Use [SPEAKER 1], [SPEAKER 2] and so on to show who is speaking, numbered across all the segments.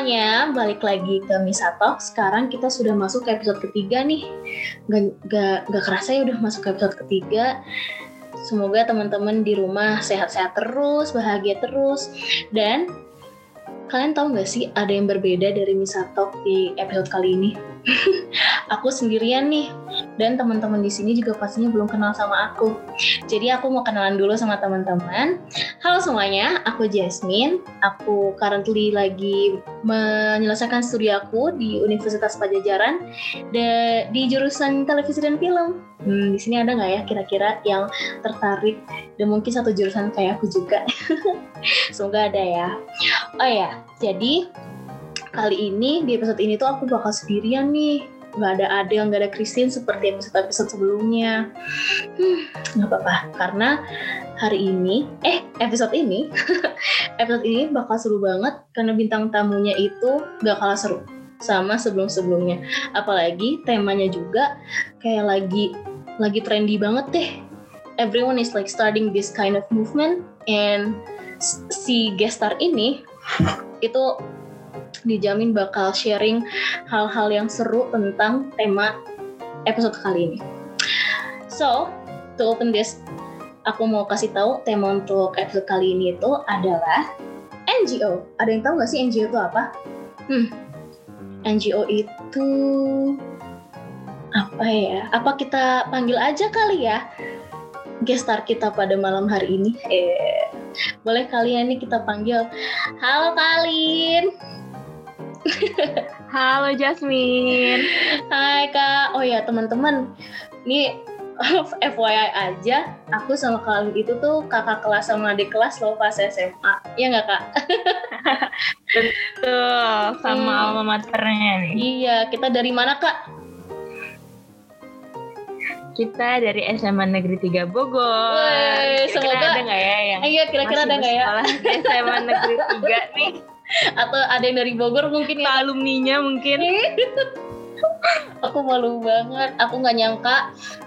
[SPEAKER 1] semuanya, balik lagi ke Misatok. Sekarang kita sudah masuk ke episode ketiga nih. Gak, gak, gak kerasa ya udah masuk ke episode ketiga. Semoga teman-teman di rumah sehat-sehat terus, bahagia terus. Dan kalian tahu gak sih ada yang berbeda dari Misatok di episode kali ini? aku sendirian nih dan teman-teman di sini juga pastinya belum kenal sama aku. Jadi aku mau kenalan dulu sama teman-teman. Halo semuanya, aku Jasmine. Aku currently lagi menyelesaikan studi aku di Universitas Pajajaran de, di jurusan televisi dan film. Hmm, di sini ada nggak ya kira-kira yang tertarik dan mungkin satu jurusan kayak aku juga. Semoga ada ya. Oh ya, jadi kali ini di episode ini tuh aku bakal sendirian nih nggak ada Adel, nggak ada Christine seperti episode episode sebelumnya. Hmm, nggak apa-apa, karena hari ini, eh episode ini, episode ini bakal seru banget karena bintang tamunya itu nggak kalah seru sama sebelum-sebelumnya. Apalagi temanya juga kayak lagi lagi trendy banget deh. Everyone is like starting this kind of movement and si guest star ini itu dijamin bakal sharing hal-hal yang seru tentang tema episode kali ini. So, to open this, aku mau kasih tahu tema untuk episode kali ini itu adalah NGO. Ada yang tahu nggak sih NGO itu apa? Hmm, NGO itu apa ya? Apa kita panggil aja kali ya? Gestar kita pada malam hari ini. Eh, boleh kalian nih kita panggil. Halo Kalin.
[SPEAKER 2] Halo Jasmine.
[SPEAKER 1] Hai Kak. Oh ya teman-teman, ini FYI aja, aku sama kalian itu tuh kakak kelas sama adik kelas loh pas SMA. Iya nggak Kak?
[SPEAKER 2] Betul, sama hmm. alma maternya nih.
[SPEAKER 1] Iya, kita dari mana Kak?
[SPEAKER 2] Kita dari SMA Negeri 3 Bogor.
[SPEAKER 1] Wey, semoga
[SPEAKER 2] ada nggak ya yang
[SPEAKER 1] Iya, kira-kira ada nggak ya?
[SPEAKER 2] SMA Negeri 3 nih
[SPEAKER 1] atau ada yang dari Bogor mungkin
[SPEAKER 2] ya? Alumninya mungkin.
[SPEAKER 1] Aku malu banget. Aku nggak nyangka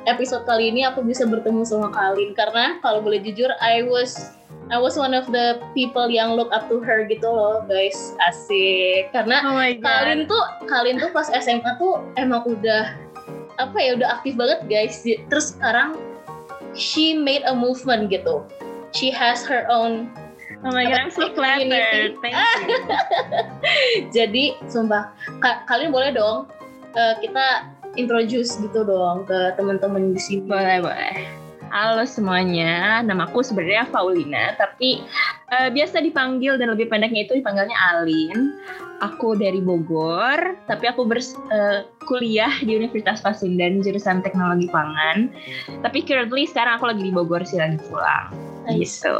[SPEAKER 1] episode kali ini aku bisa bertemu sama Kalin. Karena kalau boleh jujur I was I was one of the people yang look up to her gitu loh guys. Asik. Karena oh Kalin tuh Kalin tuh pas SMA tuh emang udah apa ya udah aktif banget guys. Terus sekarang she made a movement gitu. She has her own
[SPEAKER 2] Oh my god, I'm so flattered. Thank you.
[SPEAKER 1] Jadi, sumpah, ka kalian boleh dong uh, kita introduce gitu dong ke teman-teman di sini.
[SPEAKER 2] Boleh, boleh. Halo semuanya, namaku sebenarnya Faulina, tapi uh, biasa dipanggil dan lebih pendeknya itu dipanggilnya Alin. Aku dari Bogor, tapi aku berkuliah eh, uh, di Universitas Pasundan jurusan Teknologi Pangan. Tapi currently sekarang aku lagi di Bogor sih lagi pulang. Gitu.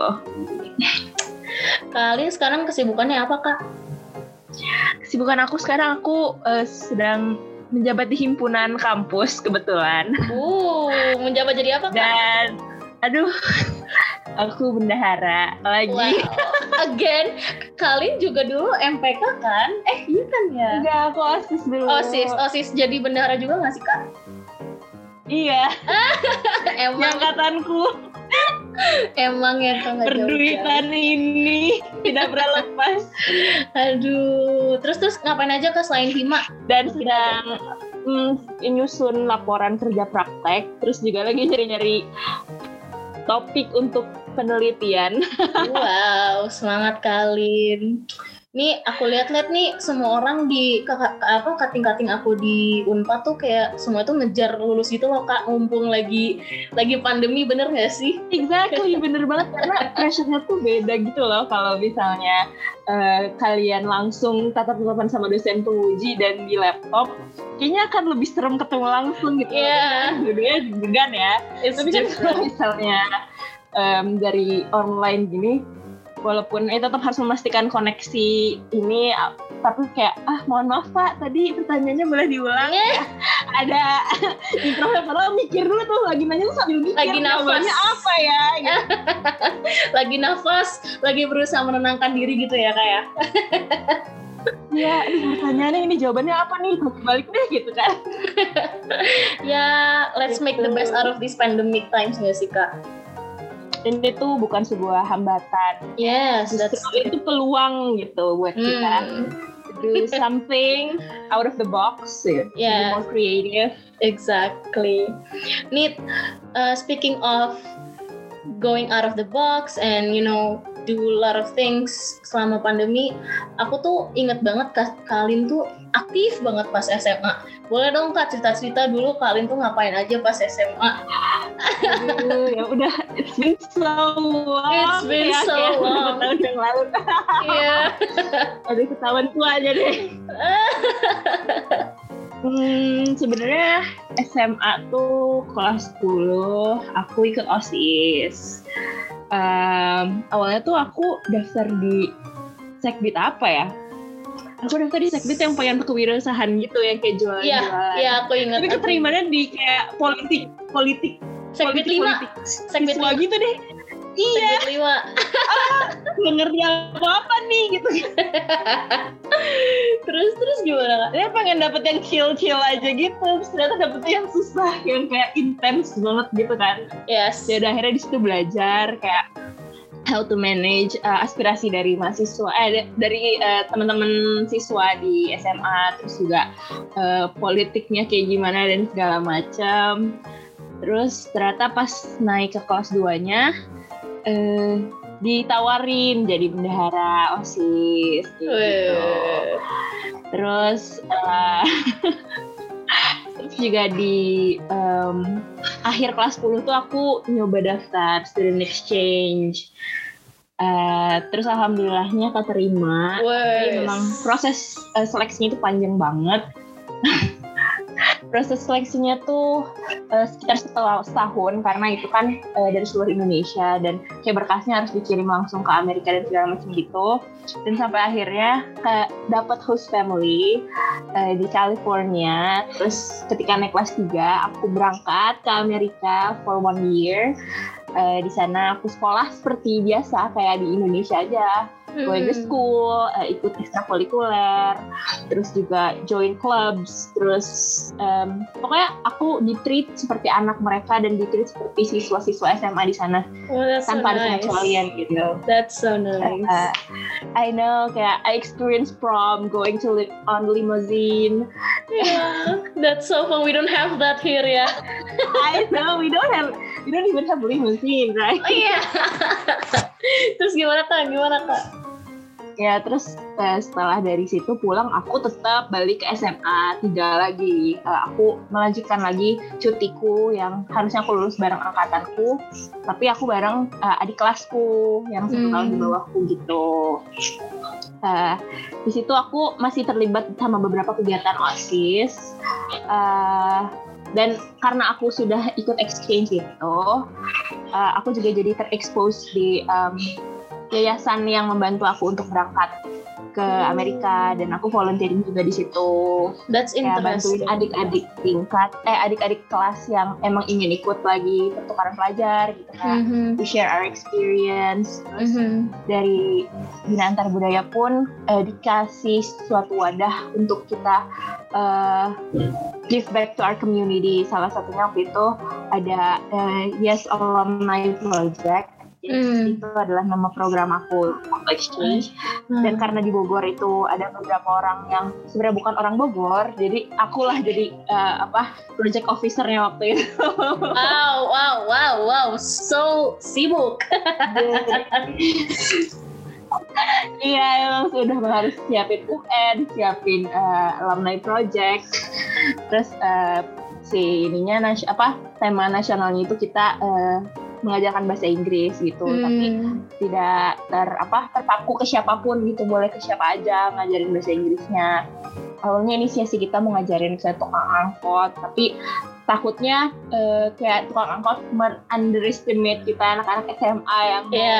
[SPEAKER 1] Kalian sekarang kesibukannya apa kak?
[SPEAKER 2] Kesibukan aku sekarang aku uh, sedang menjabat di himpunan kampus kebetulan.
[SPEAKER 1] Uh, menjabat jadi apa kak?
[SPEAKER 2] Dan aduh, aku bendahara lagi.
[SPEAKER 1] Wow. Again, kalian juga dulu MPK kan? Eh iya kan ya?
[SPEAKER 2] Enggak, aku OSIS dulu.
[SPEAKER 1] OSIS, OSIS jadi bendahara juga gak sih kak?
[SPEAKER 2] Iya. Emang. Angkatanku.
[SPEAKER 1] Emang ya
[SPEAKER 2] kalau Perduitan ini tidak pernah lepas.
[SPEAKER 1] Aduh, terus terus ngapain aja kak selain Hima?
[SPEAKER 2] Dan sedang mm, nyusun laporan kerja praktek, terus juga lagi nyari-nyari topik untuk penelitian.
[SPEAKER 1] wow, semangat kalian nih aku lihat-lihat nih semua orang di apa kating-kating aku di Unpad tuh kayak semua tuh ngejar lulus gitu loh kak mumpung lagi lagi pandemi bener gak sih?
[SPEAKER 2] Exactly bener banget karena pressure-nya tuh beda gitu loh kalau misalnya uh, kalian langsung tatap muka sama dosen penguji dan di laptop kayaknya akan lebih serem ketemu langsung gitu.
[SPEAKER 1] Iya.
[SPEAKER 2] Yeah. Dua-duanya degan ya. It's Tapi kan kalau misalnya um, dari online gini walaupun itu tetap harus memastikan koneksi ini tapi kayak ah mohon maaf pak tadi pertanyaannya boleh diulang. Ya ada introvert padahal mikir dulu tuh lagi nanya tuh sambil mikir
[SPEAKER 1] lagi nafas.
[SPEAKER 2] Apa ya? Gitu.
[SPEAKER 1] lagi nafas lagi berusaha menenangkan diri gitu ya kayak
[SPEAKER 2] ya? Pertanyaannya ini jawabannya apa nih? Balik deh gitu kan.
[SPEAKER 1] Ya let's make the best out of this pandemic times nggak sih kak
[SPEAKER 2] dan itu bukan sebuah hambatan.
[SPEAKER 1] Yes,
[SPEAKER 2] that's itu peluang gitu buat hmm. kita do something out of the box ya.
[SPEAKER 1] Yeah.
[SPEAKER 2] Be more creative.
[SPEAKER 1] Exactly. Need uh, speaking of going out of the box and you know do a lot of things selama pandemi, aku tuh inget banget Kak Kalin tuh aktif banget pas SMA. Boleh dong Kak cerita-cerita dulu Kalin tuh ngapain aja pas SMA?
[SPEAKER 2] Aduh, ya udah it's been so long.
[SPEAKER 1] It's been
[SPEAKER 2] ya,
[SPEAKER 1] so
[SPEAKER 2] kayak
[SPEAKER 1] long.
[SPEAKER 2] tahun yang lalu.
[SPEAKER 1] Iya.
[SPEAKER 2] Aduh ketahuan tua aja deh. Hmm, sebenarnya SMA tuh kelas 10 aku ikut OSIS. Em, awalnya tuh aku daftar di sekbid apa ya? Aku daftar di sekbid yang pengen kewirausahaan gitu yang kayak jualan-jualan.
[SPEAKER 1] Iya, iya aku ingat.
[SPEAKER 2] Tapi keterimanya di kayak politik, politik,
[SPEAKER 1] Sekbid
[SPEAKER 2] politik,
[SPEAKER 1] 5.
[SPEAKER 2] politik
[SPEAKER 1] Sekbid
[SPEAKER 2] siswa
[SPEAKER 1] 5.
[SPEAKER 2] gitu deh. Iya,
[SPEAKER 1] 5.
[SPEAKER 2] nggak ngerti apa-apa nih gitu.
[SPEAKER 1] terus terus gimana Kak?
[SPEAKER 2] Dia pengen dapet yang chill-chill aja gitu, terus ternyata dapetnya yang susah, yang kayak intens banget gitu kan.
[SPEAKER 1] Yes.
[SPEAKER 2] Ya udah akhirnya di situ belajar kayak how to manage uh, aspirasi dari mahasiswa, eh da- dari uh, teman-teman siswa di SMA, terus juga uh, politiknya kayak gimana dan segala macam. Terus ternyata pas naik ke kelas 2-nya eh, ditawarin jadi bendahara OSIS gitu. Terus eh, terus juga di em, akhir kelas 10 tuh aku nyoba daftar student exchange. Eh, terus alhamdulillahnya keterima. Tapi
[SPEAKER 1] Wes.
[SPEAKER 2] memang proses eh, seleksinya itu panjang banget. proses seleksinya tuh eh, sekitar setelah setahun karena itu kan eh, dari seluruh Indonesia dan kayak berkasnya harus dikirim langsung ke Amerika dan segala macam gitu. Dan sampai akhirnya ke dapat host family eh, di California. Terus ketika naik kelas 3 aku berangkat ke Amerika for one year. Eh, di sana aku sekolah seperti biasa kayak di Indonesia aja going to school, eh, ikut ekstrakurikuler, terus juga join clubs, terus em, pokoknya aku di treat seperti anak mereka dan di treat seperti siswa-siswa SMA di sana
[SPEAKER 1] Oh, that's so
[SPEAKER 2] tanpa ada
[SPEAKER 1] nice.
[SPEAKER 2] pengecualian gitu.
[SPEAKER 1] That's so nice.
[SPEAKER 2] Uh, I know kayak I experienced prom, going to li- on limousine.
[SPEAKER 1] yeah, that's so fun. We don't have that here ya.
[SPEAKER 2] I know we don't have we don't even have limousine, right?
[SPEAKER 1] Oh iya. Terus gimana kak? Gimana kak?
[SPEAKER 2] Ya terus eh, setelah dari situ pulang aku tetap balik ke SMA tiga lagi. Eh, aku melanjutkan lagi cutiku yang harusnya aku lulus bareng angkatanku, tapi aku bareng eh, adik kelasku yang satu
[SPEAKER 1] Hmm.
[SPEAKER 2] tahun di bawahku gitu. Eh, di situ aku masih terlibat sama beberapa kegiatan osis. Eh, dan karena aku sudah ikut exchange gitu, eh, aku juga jadi terekspos di em, yayasan yang membantu aku untuk berangkat ke Amerika dan aku volunteering juga di situ
[SPEAKER 1] That's interesting.
[SPEAKER 2] bantuin adik-adik tingkat eh adik-adik kelas yang emang ingin ikut lagi pertukaran pelajar gitu kan
[SPEAKER 1] Mhm.
[SPEAKER 2] we share our experience terus
[SPEAKER 1] Mhm.
[SPEAKER 2] dari Bina Antar Budaya pun eh, dikasih suatu wadah untuk kita eh, give back to our community salah satunya waktu itu ada eh, Yes Alumni Project
[SPEAKER 1] Hmm.
[SPEAKER 2] itu adalah nama program aku. Waktu exchange dan karena di Bogor itu ada beberapa orang yang sebenarnya bukan orang Bogor jadi akulah jadi eh, apa project officernya waktu itu.
[SPEAKER 1] Wow, wow, wow, wow, so sibuk.
[SPEAKER 2] Iya emang sudah harus siapin UN, siapin eh, alumni project, terus eh, si ininya nas apa tema nasionalnya itu kita eh, mengajarkan bahasa Inggris gitu, tapi
[SPEAKER 1] Hmm.
[SPEAKER 2] tidak ter apa terpaku ke siapa pun gitu, boleh ke siapa aja ngajarin bahasa Inggrisnya. Awalnya inisiasi kita mau ngajarin ke tukang angkot, tapi takutnya eh, kayak tukang angkot underestimate kita anak-anak SMA yang
[SPEAKER 1] Iya.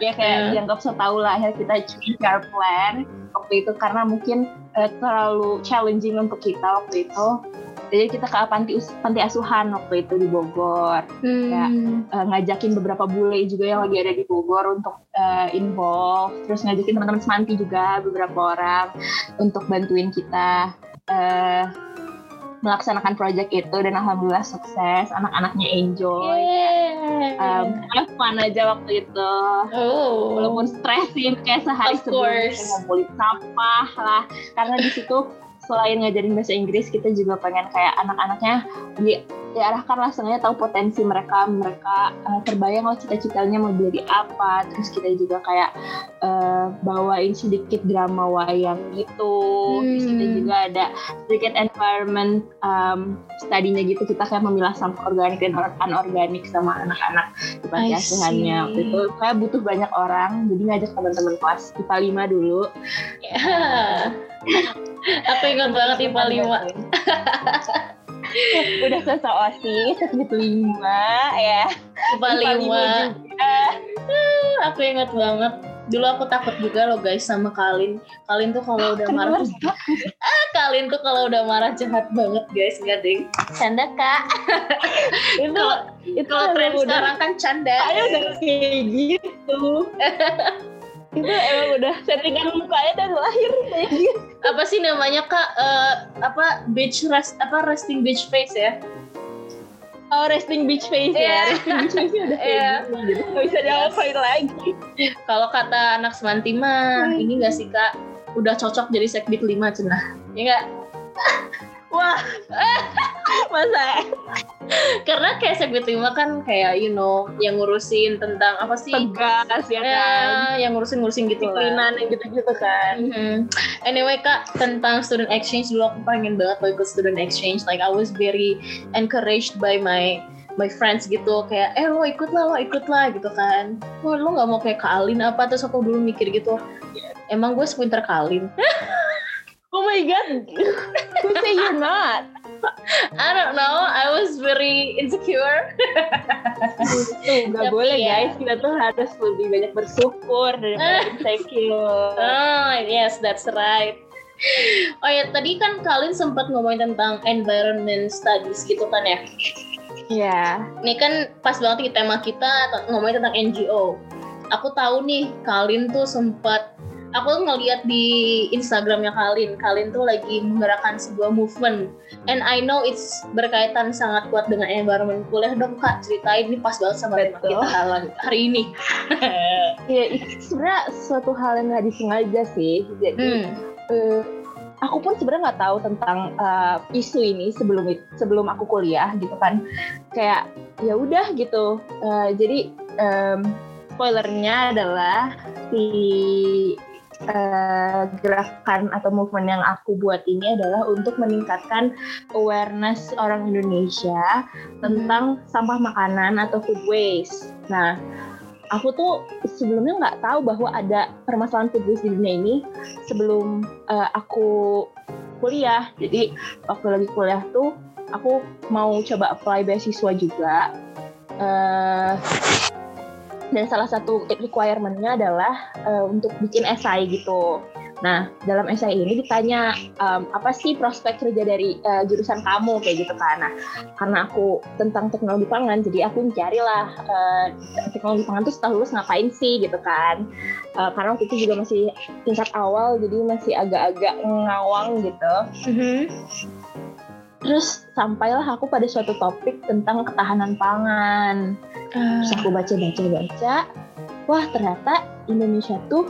[SPEAKER 2] ya kayak
[SPEAKER 1] Hmm.
[SPEAKER 2] dianggap so tau lah akhirnya kita change our plan waktu itu karena mungkin eh, terlalu challenging untuk kita waktu itu jadi kita ke panti, panti asuhan waktu itu di Bogor Ya.
[SPEAKER 1] Hmm.
[SPEAKER 2] Eh, ngajakin beberapa bule juga yang lagi ada di Bogor untuk eh, involve terus ngajakin teman-teman semanti juga beberapa orang untuk bantuin kita eh, melaksanakan project itu dan alhamdulillah sukses anak-anaknya enjoy
[SPEAKER 1] Yeay.
[SPEAKER 2] um, have fun aja waktu itu
[SPEAKER 1] oh.
[SPEAKER 2] walaupun stresin kayak sehari sebelumnya ngumpulin sampah lah karena di situ selain ngajarin bahasa Inggris kita juga pengen kayak anak-anaknya di diarahkan lah sengaja tahu potensi mereka mereka eh, terbayang lah cita-citanya mau jadi apa. Terus kita juga kayak eh, bawain sedikit drama wayang gitu. Terus kita
[SPEAKER 1] Hmm.
[SPEAKER 2] juga ada sedikit environment um, studinya gitu. Kita kayak memilah sampah organik dan or- anorganik sama anak-anak di panti asuhannya. waktu itu kayak butuh banyak orang jadi ngajak teman-teman kelas IPA 5 dulu
[SPEAKER 1] Aku ingat banget IPA 5.
[SPEAKER 2] udah selesai osis gitu lima ya
[SPEAKER 1] IPA 5.
[SPEAKER 2] juga.
[SPEAKER 1] Aku ingat banget. Dulu aku takut juga loh guys sama Kalin. Kalin tuh kalau udah marah
[SPEAKER 2] Kenapa?
[SPEAKER 1] Kalin tuh kalau udah marah jahat banget guys, enggak ding. Canda kak.
[SPEAKER 2] itu itu
[SPEAKER 1] kalau tren sekarang kan canda.
[SPEAKER 2] Saya udah kayak gitu itu emang udah settingan mukanya dari lahir
[SPEAKER 1] Apa sih namanya kak? Eh, apa beach rest apa resting beach face ya?
[SPEAKER 2] Oh, resting beach face
[SPEAKER 1] Iya.
[SPEAKER 2] ya. Resting beach face udah kayak
[SPEAKER 1] Iya.
[SPEAKER 2] gitu. Gak bisa diapain lagi.
[SPEAKER 1] Kalau kata anak semanti mah,
[SPEAKER 2] Hmm.
[SPEAKER 1] ini gak sih kak? Udah cocok jadi sekbid 5 cenah. Ya enggak?
[SPEAKER 2] Wah. Masa
[SPEAKER 1] Karena kayak sekbid 5 kan kayak you know yang ngurusin tentang apa sih?
[SPEAKER 2] tegas ya kan.
[SPEAKER 1] Ya, yang ngurusin-ngurusin gitu lah.
[SPEAKER 2] Disiplinan yang gitu-gitu kan.
[SPEAKER 1] Mhm. Anyway kak tentang student exchange dulu aku pengen banget ikut student exchange like I was very encouraged by my my friends gitu kayak eh lo ikut lah lo ikut lah gitu kan oh, lo nggak mau kayak Kalin apa terus aku dulu mikir gitu emang gue sepinter Kalin
[SPEAKER 2] Oh my god. Who say you're not?
[SPEAKER 1] I don't know I was very insecure
[SPEAKER 2] Tuh, gak
[SPEAKER 1] Tapi
[SPEAKER 2] boleh
[SPEAKER 1] ya.
[SPEAKER 2] guys. Kita tuh harus lebih banyak bersyukur daripada insecure.
[SPEAKER 1] oh yes that's right Oh ya tadi kan Kalin sempat ngomongin tentang environment studies gitu kan ya
[SPEAKER 2] Iya.
[SPEAKER 1] Ini kan pas banget nih tema kita ngomongin tentang NGO. Aku tahu nih Kalin tuh sempat aku ngeliat di Instagramnya Kalin. Kalin tuh lagi menggerakkan sebuah movement. And I know it's berkaitan sangat kuat dengan environment kuliah. Dong kak ceritain ini pas banget sama tema
[SPEAKER 2] Betul.
[SPEAKER 1] kita hari- hari ini.
[SPEAKER 2] Ya, itu sebenarnya suatu hal yang nggak disengaja sih. Jadi
[SPEAKER 1] hmm.
[SPEAKER 2] eh, aku pun sebenarnya nggak tahu tentang eh, isu ini sebelum sebelum aku kuliah gitu kan kayak ya udah gitu Eh, jadi em, spoilernya adalah si eh, gerakan atau movement yang aku buat ini adalah untuk meningkatkan awareness orang Indonesia tentang sampah makanan atau food waste. Nah, aku tuh sebelumnya nggak tahu bahwa ada permasalahan food waste di dunia ini sebelum eh, aku kuliah. Jadi waktu lagi kuliah tuh aku mau coba apply beasiswa juga. Eh, dan salah satu requirement-nya adalah eh, untuk bikin esai gitu. Nah, dalam esai ini ditanya em, apa sih prospek kerja dari eh, jurusan kamu kayak gitu kan. Nah, karena aku tentang teknologi pangan, jadi aku carilah eh, teknologi pangan tuh setelah lulus ngapain sih gitu kan. Eh, karena waktu itu juga masih tingkat awal, jadi masih agak-agak ngawang gitu. Terus sampailah aku pada suatu topik tentang ketahanan pangan. Terus aku baca-baca-baca, wah ternyata Indonesia tuh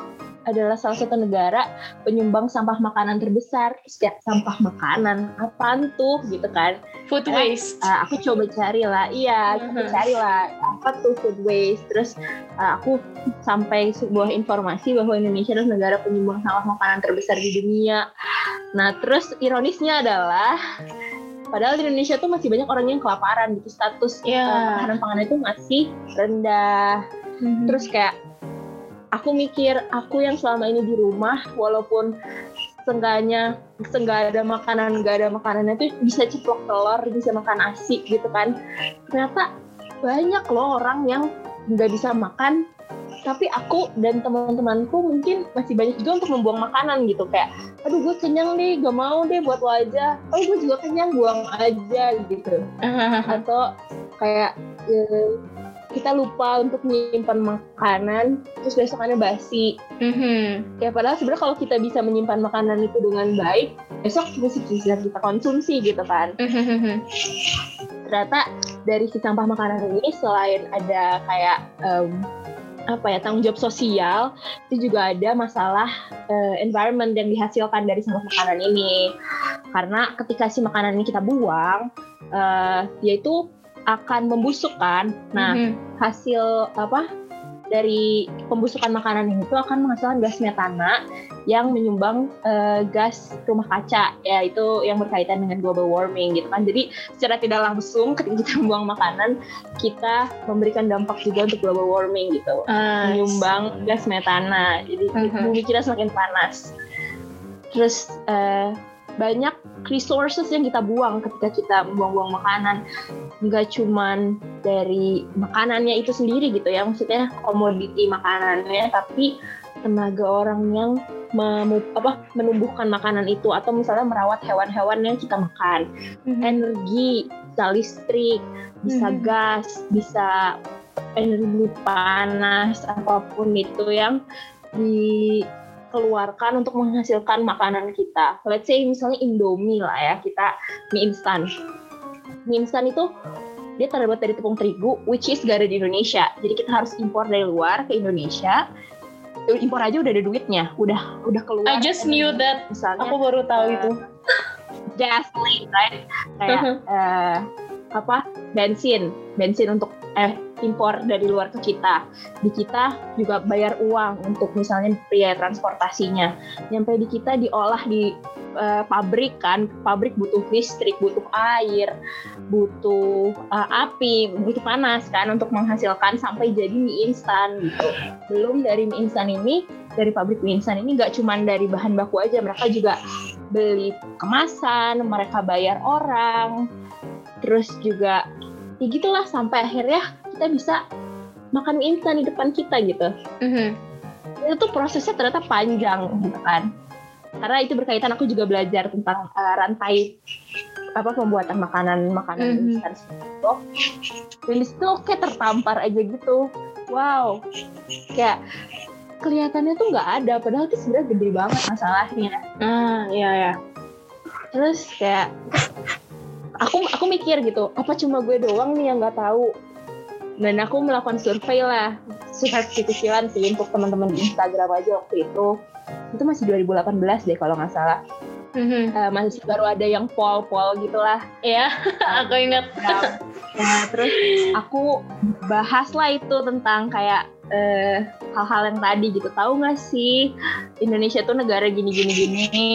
[SPEAKER 2] adalah salah satu negara penyumbang sampah makanan terbesar. Kayak sampah makanan, apaan tuh gitu kan.
[SPEAKER 1] Food waste.
[SPEAKER 2] Uh, aku coba cari lah, iya, aku
[SPEAKER 1] Mhm.
[SPEAKER 2] cari lah apa tuh food waste. Terus uh, aku sampai sebuah informasi bahwa Indonesia adalah negara penyumbang sampah makanan terbesar di dunia. Nah, terus ironisnya adalah padahal di Indonesia tuh masih banyak orang yang kelaparan gitu status ketahanan pangan itu masih rendah.
[SPEAKER 1] Mhm.
[SPEAKER 2] Terus kayak aku mikir aku yang selama ini di rumah walaupun seenggaknya seenggak ada makanan nggak ada makanannya tuh bisa ceplok telur bisa makan nasi gitu kan ternyata banyak loh orang yang nggak bisa makan tapi aku dan teman-temanku mungkin masih banyak juga untuk membuang makanan gitu. Kayak aduh gue kenyang deh gak mau deh buat aja oh gue juga kenyang buang aja gitu. Atau kayak eh, kita lupa untuk menyimpan makanan terus besokannya basi.
[SPEAKER 1] Mhm.
[SPEAKER 2] ya padahal sebenarnya kalau kita bisa menyimpan makanan itu dengan baik besok masih bisa kita konsumsi gitu kan.
[SPEAKER 1] Mhm.
[SPEAKER 2] ternyata dari si sampah makanan ini selain ada kayak em, apa ya tanggung jawab sosial itu juga ada masalah uh, environment yang dihasilkan dari sampah makanan ini karena ketika si makanan ini kita buang uh, dia itu akan membusuk kan nah mm -hmm. hasil apa dari pembusukan makanan itu akan menghasilkan gas metana yang menyumbang uh, gas rumah kaca ya itu yang berkaitan dengan global warming gitu kan. Jadi secara tidak langsung ketika kita membuang makanan kita memberikan dampak juga untuk global warming gitu. Uh, menyumbang gas metana. Jadi uh -huh. bumi kita semakin panas. Terus uh, banyak resources yang kita buang ketika kita membuang-buang makanan nggak cuman dari makanannya itu sendiri gitu ya maksudnya komoditi makanannya tapi tenaga orang yang memu, apa, menumbuhkan makanan itu atau misalnya merawat hewan-hewan yang kita makan. Mm-hmm. Energi, bisa listrik, bisa mm-hmm. gas, bisa energi panas apa pun itu yang dikeluarkan untuk menghasilkan makanan kita. Let's say misalnya Indomie lah ya, kita mie instan. Mie instan itu dia terbuat dari tepung terigu, which is gak ada di Indonesia. Jadi kita harus impor dari luar ke Indonesia impor aja udah ada duitnya, udah udah keluar.
[SPEAKER 1] I just knew that. Misalnya, aku baru tahu uh, itu.
[SPEAKER 2] Gasoline, right? Kayak uh, apa? Bensin, bensin untuk eh impor dari luar ke kita. Di kita juga bayar uang untuk misalnya biaya transportasinya. Nyampe di kita diolah di uh, pabrik kan, pabrik butuh listrik, butuh air, butuh uh, api, butuh panas kan untuk menghasilkan sampai jadi mie instan gitu. Belum dari mie instan ini, dari pabrik mie instan ini nggak cuma dari bahan baku aja, mereka juga beli kemasan, mereka bayar orang, terus juga ya gitulah sampai akhirnya kita bisa makan mie instan di depan kita gitu. Mm-hmm. Itu tuh prosesnya ternyata panjang gitu kan. Karena itu berkaitan aku juga belajar tentang uh, rantai apa pembuatan makanan makanan mm-hmm. instan itu. Dan di situ kayak tertampar aja gitu. Wow, kayak kelihatannya tuh nggak ada, padahal itu sebenarnya gede banget masalahnya.
[SPEAKER 1] Ah, iya ya.
[SPEAKER 2] Terus kayak aku aku mikir gitu apa cuma gue doang nih yang nggak tahu? Dan aku melakukan survei lah survei kecil sih untuk teman-teman di Instagram aja waktu itu. Itu masih 2018 deh kalau nggak salah. Mm-hmm. uh, masih baru ada yang pol-pol gitulah.
[SPEAKER 1] Ya aku ingat.
[SPEAKER 2] Nah, terus aku bahas lah itu tentang kayak uh, hal-hal yang tadi gitu. Tahu nggak sih? Indonesia tuh negara gini gini gini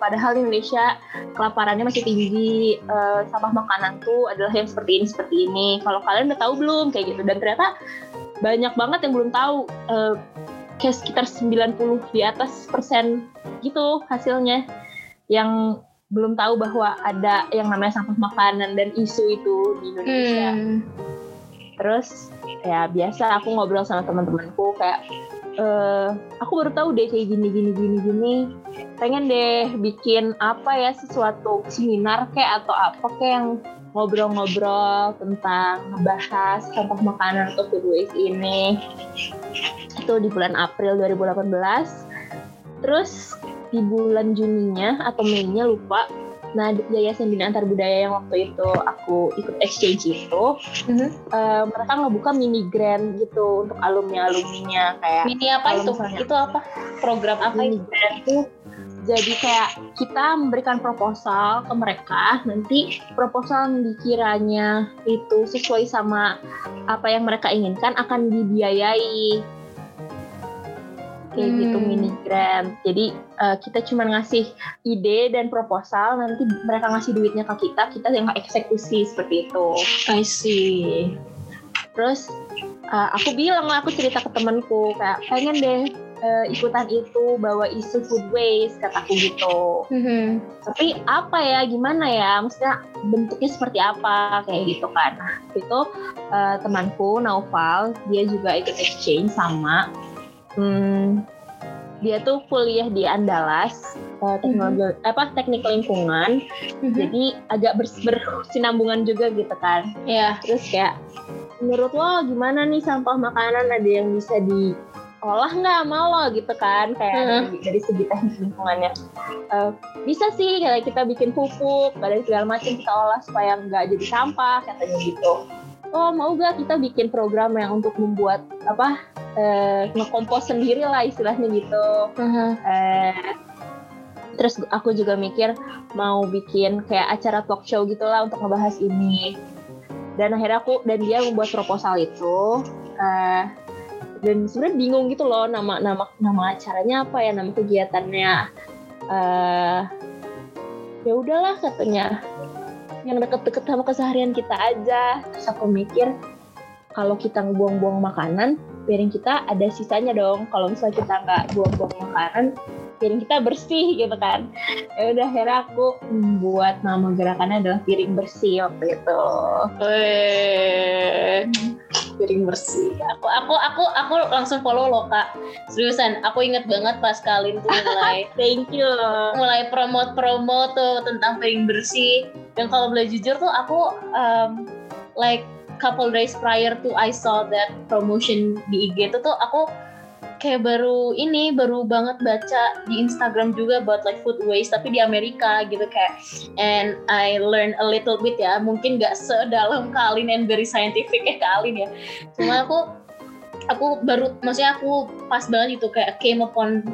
[SPEAKER 2] padahal Indonesia kelaparannya masih tinggi. Uh, sampah makanan tuh adalah yang seperti ini seperti ini. Kalau kalian udah tahu belum? Kayak gitu. Dan ternyata banyak banget yang belum tahu uh, kayak sekitar 90 di atas persen gitu hasilnya. Yang belum tahu bahwa ada yang namanya sampah makanan dan isu itu di Indonesia. Hmm. Terus ya biasa aku ngobrol sama teman-temanku kayak uh, aku baru tahu deh kayak gini gini gini gini. Pengen deh bikin apa ya sesuatu seminar kayak atau apa kayak yang ngobrol-ngobrol tentang ngebahas sampah makanan atau food waste ini. Itu di bulan April 2018 terus di bulan Juninya atau Mei-nya lupa Nah, Yayasan Bina Antar Budaya yang waktu itu aku ikut exchange itu, mm-hmm. uh, mereka ngebuka mini grant gitu untuk alumni alumninya kayak.
[SPEAKER 1] Mini apa itu? Misalnya, itu apa? Program apa
[SPEAKER 2] mini itu? grant itu jadi kayak kita memberikan proposal ke mereka, nanti proposal yang dikiranya itu sesuai sama apa yang mereka inginkan akan dibiayai kayak gitu, hmm. gitu mini grant. Jadi uh, kita cuma ngasih ide dan proposal, nanti mereka ngasih duitnya ke kita, kita yang eksekusi seperti itu.
[SPEAKER 1] I see.
[SPEAKER 2] Terus uh, aku bilang lah, aku cerita ke temanku kayak pengen deh uh, ikutan itu bawa isu food waste kataku gitu. Mm-hmm. Tapi apa ya, gimana ya, maksudnya bentuknya seperti apa kayak gitu kan. Nah, itu uh, temanku Naufal, dia juga ikut exchange sama hmm, dia tuh kuliah di Andalas uh, teknologi mm-hmm. apa teknik lingkungan. Mm-hmm. jadi agak bers bersinambungan juga gitu kan.
[SPEAKER 1] Ya
[SPEAKER 2] terus kayak menurut lo gimana nih sampah makanan? Ada yang bisa diolah nggak sama lo? Gitu kan kayak mm-hmm. dari, dari segi teknik lingkungannya. Uh, bisa sih kayak kita bikin pupuk dan segala macam kita olah supaya nggak jadi sampah katanya gitu oh mau gak kita bikin program yang untuk membuat apa eh, ngekompos sendiri lah istilahnya gitu.
[SPEAKER 1] Uh-huh.
[SPEAKER 2] eh, terus aku juga mikir mau bikin kayak acara talk show gitulah untuk ngebahas ini. Dan akhirnya aku dan dia membuat proposal itu eh, dan sebenarnya bingung gitu loh nama nama nama acaranya apa ya nama kegiatannya. Eh ya udahlah katanya yang deket-deket sama keseharian kita aja. Terus aku mikir kalau kita ngebuang-buang makanan piring kita ada sisanya dong. Kalau misalnya kita nggak buang-buang makanan piring kita bersih gitu kan. Ya udah akhirnya aku membuat nama gerakannya adalah piring bersih waktu itu.
[SPEAKER 1] Weh, piring bersih. Aku aku aku aku langsung follow lo kak. Seriusan, aku inget banget pas kalian tuh mulai
[SPEAKER 2] thank you
[SPEAKER 1] mulai promote-promote tuh tentang piring bersih. Dan kalau boleh jujur tuh aku um, like couple days prior to I saw that promotion di IG itu tuh aku kayak baru ini baru banget baca di Instagram juga buat like food waste tapi di Amerika gitu kayak and I learn a little bit ya mungkin gak sedalam Kalin and very scientific ya Kalin ya. Cuma aku aku baru maksudnya aku pas banget itu kayak came upon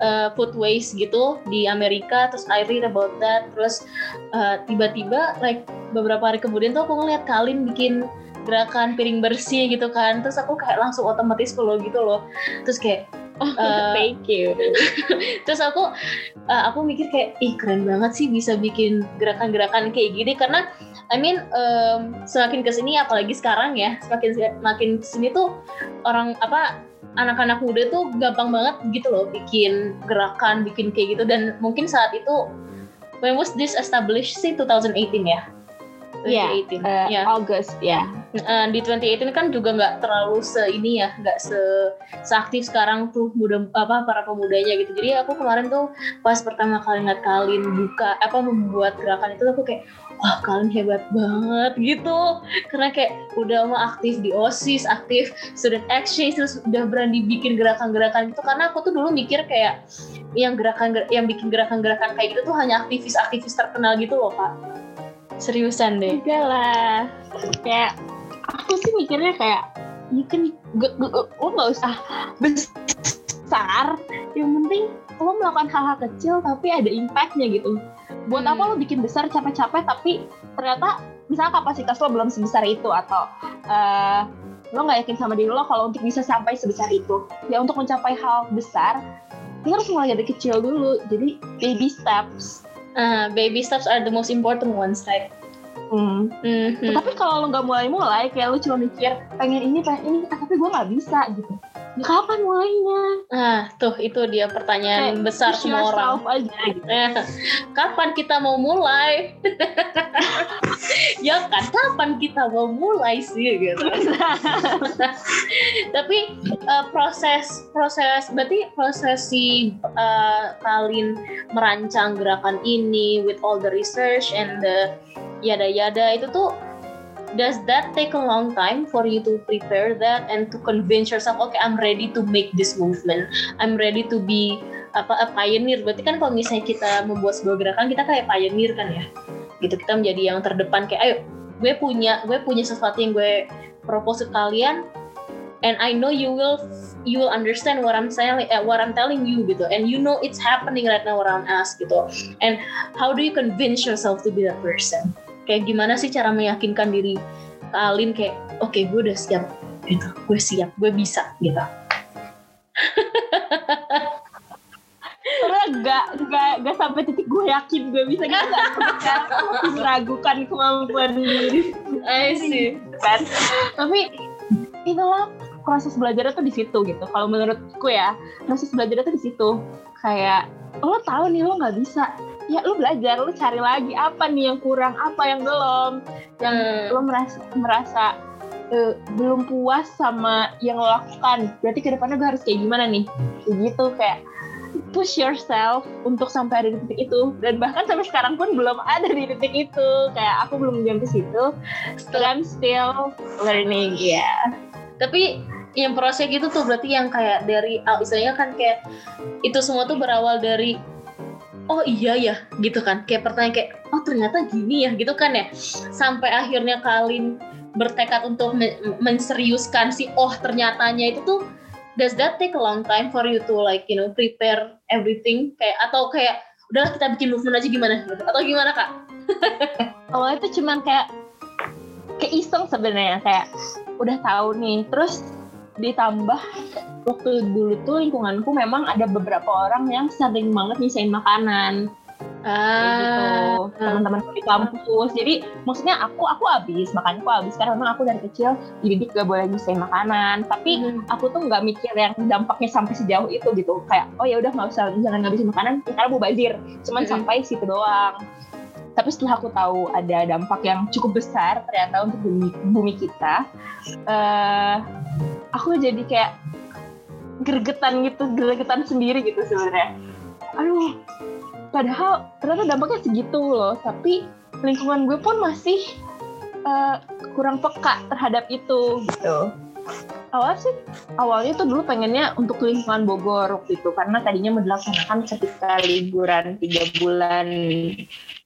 [SPEAKER 1] uh, food waste gitu di Amerika terus I read about that terus uh, tiba-tiba like beberapa hari kemudian tuh aku ngeliat Kalin bikin gerakan piring bersih gitu kan. Terus aku kayak langsung otomatis follow gitu loh. Terus kayak
[SPEAKER 2] oh,
[SPEAKER 1] Uh,
[SPEAKER 2] thank you.
[SPEAKER 1] terus aku uh, aku mikir kayak ih keren banget sih bisa bikin gerakan-gerakan kayak gini. Karena I mean um, semakin ke sini apalagi sekarang ya semakin semakin ke sini tuh orang apa anak-anak muda tuh gampang banget gitu loh bikin gerakan bikin kayak gitu. Dan mungkin saat itu when was this established sih? 2018 ya
[SPEAKER 2] Iya,
[SPEAKER 1] 2018
[SPEAKER 2] eh,
[SPEAKER 1] ya
[SPEAKER 2] August ya.
[SPEAKER 1] Eh, di 2018 kan juga nggak terlalu se ini ya nggak se seaktif sekarang tuh muda apa para pemudanya gitu. Jadi aku kemarin tuh pas pertama kali ngeliat Kalin buka apa membuat gerakan itu aku kayak wah Kalin hebat banget gitu. Karena kayak udah mah aktif di osis aktif student exchange terus udah berani bikin gerakan-gerakan gitu. Karena aku tuh dulu mikir kayak yang gerakan yang bikin gerakan-gerakan kayak gitu tuh hanya aktivis-aktivis terkenal gitu loh kak seriusan deh.
[SPEAKER 2] Enggak lah. Kayak aku sih mikirnya kayak you can g- g- lo nggak usah besar. Yang penting lo melakukan hal-hal kecil tapi ada impactnya gitu. Buat
[SPEAKER 1] Hmm.
[SPEAKER 2] apa lo bikin besar capek-capek tapi ternyata misalnya kapasitas lo belum sebesar itu atau eh, lo nggak yakin sama diri lo kalau untuk bisa sampai sebesar itu. Ya untuk mencapai hal besar kita harus mulai dari kecil dulu. Jadi baby steps
[SPEAKER 1] Ah, baby steps are the most important ones right
[SPEAKER 2] Hmm.
[SPEAKER 1] Mhm.
[SPEAKER 2] Tapi kalau lo nggak mulai-mulai, kayak lo cuma mikir pengen ini, pengen ini, ah, tapi gue nggak bisa gitu. Kapan mulainya?
[SPEAKER 1] Ah, tuh itu dia pertanyaan
[SPEAKER 2] Kayak
[SPEAKER 1] besar semua orang.
[SPEAKER 2] aja gitu.
[SPEAKER 1] Eh, kapan kita mau mulai? ya kan, kapan kita mau mulai sih gitu. Tapi eh, proses proses berarti proses si Kalin merancang gerakan ini with all the research and the yada yada itu tuh does that take a long time for you to prepare that and to convince yourself okay I'm ready to make this movement. I'm ready to be apa a pioneer. Berarti kan kalau misalnya kita membuat sebuah gerakan kita kayak pioneer kan ya? Gitu kita menjadi yang terdepan kayak ayo gue punya gue punya sesuatu yang gue propose ke kalian and I know you will you will understand what I'm saying eh, what I'm telling you gitu. And you know it's happening right now around us gitu. And how do you convince yourself to be that person kayak gimana sih cara meyakinkan diri kalian kayak oke gue udah siap gitu gue siap gue bisa gitu
[SPEAKER 2] Karena nggak nggak nggak sampai titik gue yakin gue bisa gitu. Masih meragukan kemampuan diri
[SPEAKER 1] I see
[SPEAKER 2] kan. Tapi itulah proses belajarnya tuh di situ gitu. Kalau menurutku ya proses belajarnya tuh di situ. Kayak lo tahu nih lo nggak bisa, ya lo belajar, lo cari lagi apa nih yang kurang, apa yang belum, yang
[SPEAKER 1] Hmm.
[SPEAKER 2] lo merasa merasa eh, belum puas sama yang lo lakukan. Berarti ke depannya gue harus kayak gimana nih? Kayak gitu kayak push yourself untuk sampai ada di titik itu dan bahkan sampai sekarang pun belum ada di titik itu kayak aku belum nyampe situ but I'm still learning ya
[SPEAKER 1] tapi yang proses gitu tuh berarti yang kayak dari ah, istilahnya kan kayak itu semua tuh berawal dari oh iya ya gitu kan. Kayak pertanyaan kayak oh ternyata gini ya gitu kan ya. Sampai akhirnya Kalin bertekad untuk men- menseriuskan si oh ternyatanya itu tuh does that take a long time for you to like you know prepare everything? Kayak atau kayak udahlah kita bikin movement aja gimana? Gitu. Atau gimana kak?
[SPEAKER 2] awalnya tuh cuman kayak kayak iseng sebenarnya. Kayak udah tahu nih. Terus ditambah waktu dulu tuh lingkunganku memang ada beberapa orang yang sering banget nyisain makanan. Kayak gitu. Teman-teman di kampus. Jadi maksudnya aku aku habis makanya aku habis. Karena memang aku dari kecil dididik gak boleh nyisain makanan. Tapi
[SPEAKER 1] Hmm.
[SPEAKER 2] aku tuh nggak mikir yang dampaknya sampai sejauh itu gitu. Kayak oh ya udah nggak usah jangan ngabisin makanan karena bazir. Cuman
[SPEAKER 1] Mhm.
[SPEAKER 2] sampai situ doang. Tapi setelah aku tahu ada dampak yang cukup besar ternyata untuk bumi, bumi kita eh aku jadi kayak gregetan gitu gregetan sendiri gitu sebenarnya. Aduh padahal ternyata dampaknya segitu loh tapi lingkungan gue pun masih eh, kurang peka terhadap itu gitu. Awal sih awalnya tuh dulu pengennya untuk lingkungan Bogor waktu itu karena tadinya mau dilaksanakan ketika liburan tiga bulan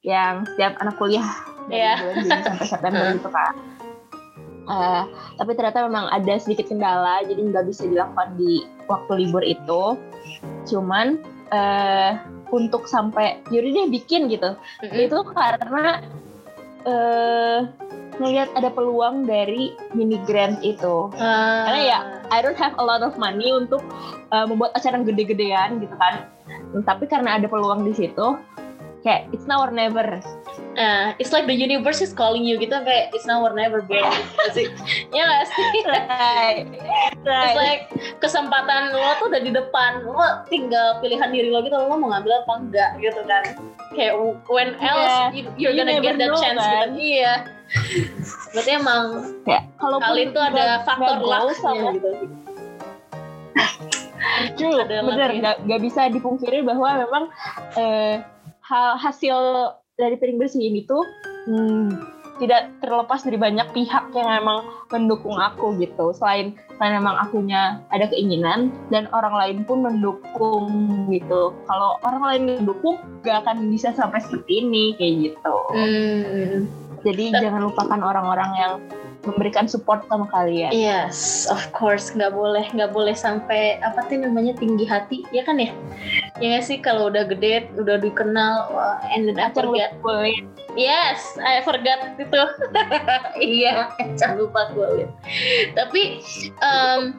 [SPEAKER 2] yang setiap anak kuliah dari
[SPEAKER 1] Iya.
[SPEAKER 2] bulan Juni sampai September gitu kan Eh, tapi ternyata memang ada sedikit kendala jadi nggak bisa dilakukan di waktu libur itu. Cuman eh untuk sampai yaudah deh bikin gitu.
[SPEAKER 1] Mm-mm.
[SPEAKER 2] itu karena eh ngelihat ada peluang dari mini grant itu.
[SPEAKER 1] Ah.
[SPEAKER 2] karena ya I don't have a lot of money untuk uh, membuat acara yang gede-gedean gitu kan. Tapi karena ada peluang di situ kayak it's now or never
[SPEAKER 1] Ah, it's like the universe is calling you gitu kayak it's now or never bro. Gitu sih ya nggak sih?
[SPEAKER 2] Right.
[SPEAKER 1] It's
[SPEAKER 2] right.
[SPEAKER 1] like kesempatan lo tuh udah di depan. Lo tinggal pilihan diri lo gitu lo mau ngambil apa enggak gitu kan. Kayak when else
[SPEAKER 2] Yeah.
[SPEAKER 1] you, you're
[SPEAKER 2] You
[SPEAKER 1] gonna get that
[SPEAKER 2] know,
[SPEAKER 1] chance
[SPEAKER 2] kan?
[SPEAKER 1] gitu iya. Berarti emang
[SPEAKER 2] ya kalau
[SPEAKER 1] kali itu ada faktor lucknya gitu.
[SPEAKER 2] True,
[SPEAKER 1] Ada
[SPEAKER 2] bener. Nggak nggak bisa dipungkiri bahwa memang eh, hal hasil dari piring bersih ini tuh hmm, tidak terlepas dari banyak pihak yang emang mendukung aku gitu. Selain selain memang akunya ada keinginan dan orang lain pun mendukung gitu. Kalau orang lain mendukung gak akan bisa sampai seperti ini kayak gitu.
[SPEAKER 1] Hmm.
[SPEAKER 2] Jadi jangan lupakan orang-orang yang memberikan support sama kalian.
[SPEAKER 1] Yes, of course nggak boleh nggak boleh sampai apa tuh namanya tinggi hati ya kan ya? Ya nggak sih kalau udah gede udah dikenal wah, and then I forget.
[SPEAKER 2] Boleh.
[SPEAKER 1] Yes, I forgot itu. iya, jangan lupa kulit. Tapi um,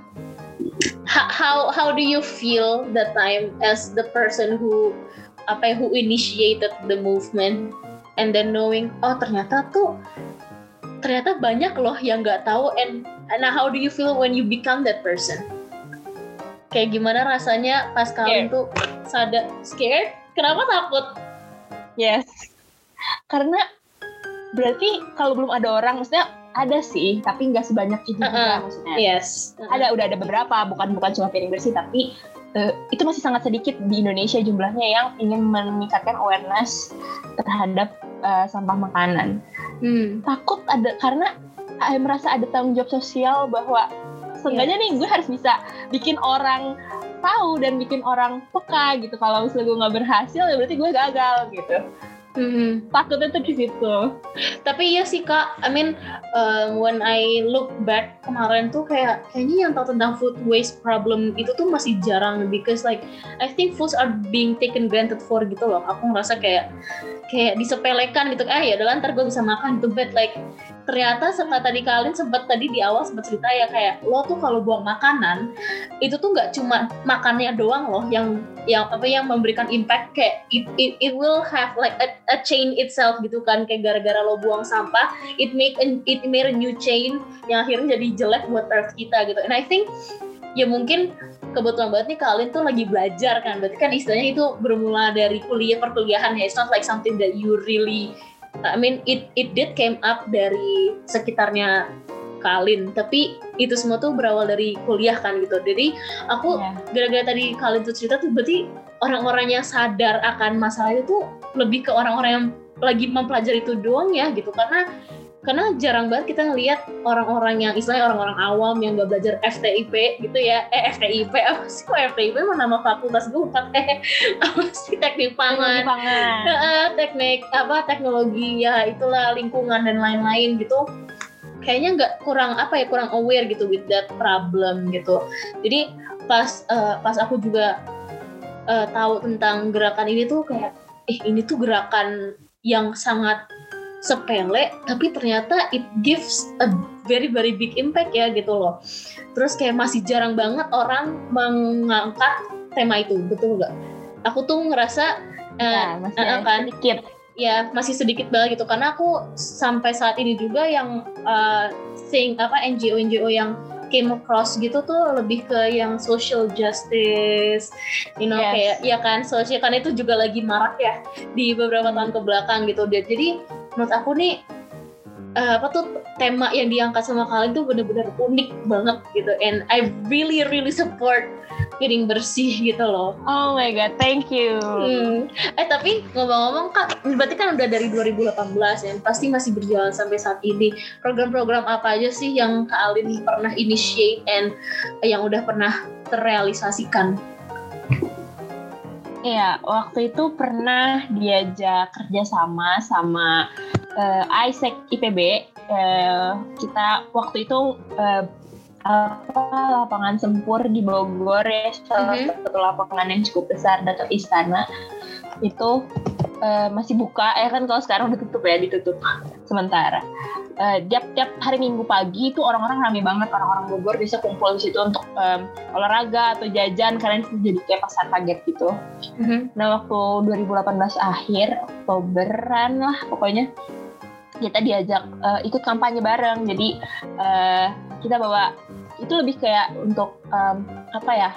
[SPEAKER 1] ho- how how do you feel that time as the person who apa ya, who initiated the movement and then knowing oh ternyata tuh ternyata banyak loh yang nggak tahu and and how do you feel when you become that person? Kayak gimana rasanya pas kalian tuh sadar scared? Kenapa takut?
[SPEAKER 2] Yes. Karena berarti kalau belum ada orang, maksudnya ada sih, tapi nggak sebanyak itu juga
[SPEAKER 1] Uh-uh.
[SPEAKER 2] maksudnya.
[SPEAKER 1] Yes.
[SPEAKER 2] Ada, udah ada beberapa, bukan bukan cuma piring bersih, tapi eh, itu masih sangat sedikit di Indonesia jumlahnya yang ingin meningkatkan awareness terhadap eh, sampah makanan.
[SPEAKER 1] Hmm.
[SPEAKER 2] Takut ada karena saya merasa ada tanggung jawab sosial bahwa seenggaknya nih gue harus bisa bikin orang tahu dan bikin orang peka gitu. Kalau misalnya gue nggak berhasil, ya berarti gue gagal gitu.
[SPEAKER 1] Hmm.
[SPEAKER 2] Takutnya tuh di situ.
[SPEAKER 1] Tapi iya sih kak, I mean um, when I look back kemarin tuh kayak kayaknya yang tahu tentang food waste problem itu tuh masih jarang because like I think foods are being taken granted for gitu loh. Aku ngerasa kayak kayak disepelekan gitu. Ah ya udah ntar gue bisa makan gitu, but like ternyata setelah tadi kalian sempat tadi di awal sempat cerita ya kayak lo tuh kalau buang makanan itu tuh nggak cuma makannya doang loh yang yang apa yang memberikan impact kayak it, it, it will have like a, a chain itself gitu kan kayak gara-gara lo buang sampah it make a, it made a new chain yang akhirnya jadi jelek buat earth kita gitu. And I think ya mungkin kebetulan banget nih kalian tuh lagi belajar kan berarti kan istilahnya itu bermula dari kuliah perkuliahan ya it's not like something that you really I mean it it did came up dari sekitarnya Kalin tapi itu semua tuh berawal dari kuliah kan gitu jadi aku
[SPEAKER 2] Iya.
[SPEAKER 1] gara-gara tadi kalian tuh cerita tuh berarti orang-orang yang sadar akan masalah itu tuh lebih ke orang-orang yang lagi mempelajari itu doang ya gitu karena karena jarang banget kita ngelihat orang-orang yang istilahnya orang-orang awam yang gak belajar FTIP gitu ya. Eh FTIP apa sih kok FTIP mah nama fakultas gue bukan? Eh apa sih teknik pangan? Teknik apa teknologi ya itulah lingkungan dan lain-lain gitu. Kayaknya nggak kurang apa ya kurang aware gitu with that problem gitu. Jadi pas uh, pas aku juga uh, tahu tentang gerakan ini tuh kayak eh ini tuh gerakan yang sangat sepele tapi ternyata it gives a very very big impact ya gitu loh terus kayak masih jarang banget orang mengangkat tema itu betul nggak aku tuh ngerasa
[SPEAKER 2] uh, masih uh, kan sedikit
[SPEAKER 1] ya masih sedikit banget gitu karena aku sampai saat ini juga yang uh, sing apa NGO NGO yang came across gitu tuh lebih ke yang social justice, you know yes. kayak ya kan sosial kan itu juga lagi marak ya di beberapa tahun ke belakang gitu. Jadi menurut aku nih uh, apa tuh tema yang diangkat sama kalian tuh bener-bener unik banget gitu and I really really support piring bersih gitu loh.
[SPEAKER 2] Oh my god, thank you.
[SPEAKER 1] Hmm. Eh tapi ngomong-ngomong kak, berarti kan udah dari 2018 ya, pasti masih berjalan sampai saat ini. Program-program apa aja sih yang Kak Alin pernah initiate and yang udah pernah terrealisasikan?
[SPEAKER 2] Iya, waktu itu pernah diajak kerjasama sama uh, ISEC IPB. Uh, kita waktu itu uh, apa lapangan sempur di Bogor ya salah mm-hmm. satu lapangan yang cukup besar dekat istana itu uh, masih buka ya kan kalau sekarang udah tutup ya ditutup sementara. Uh, tiap tiap hari minggu pagi itu orang-orang ramai banget. Orang-orang Bogor bisa kumpul di situ untuk um, olahraga atau jajan. Karena itu jadi kayak pasar kaget gitu. Mm-hmm. nah waktu 2018 akhir Oktoberan lah pokoknya kita diajak uh, ikut kampanye bareng. Jadi uh, kita bawa itu lebih kayak untuk um, apa ya?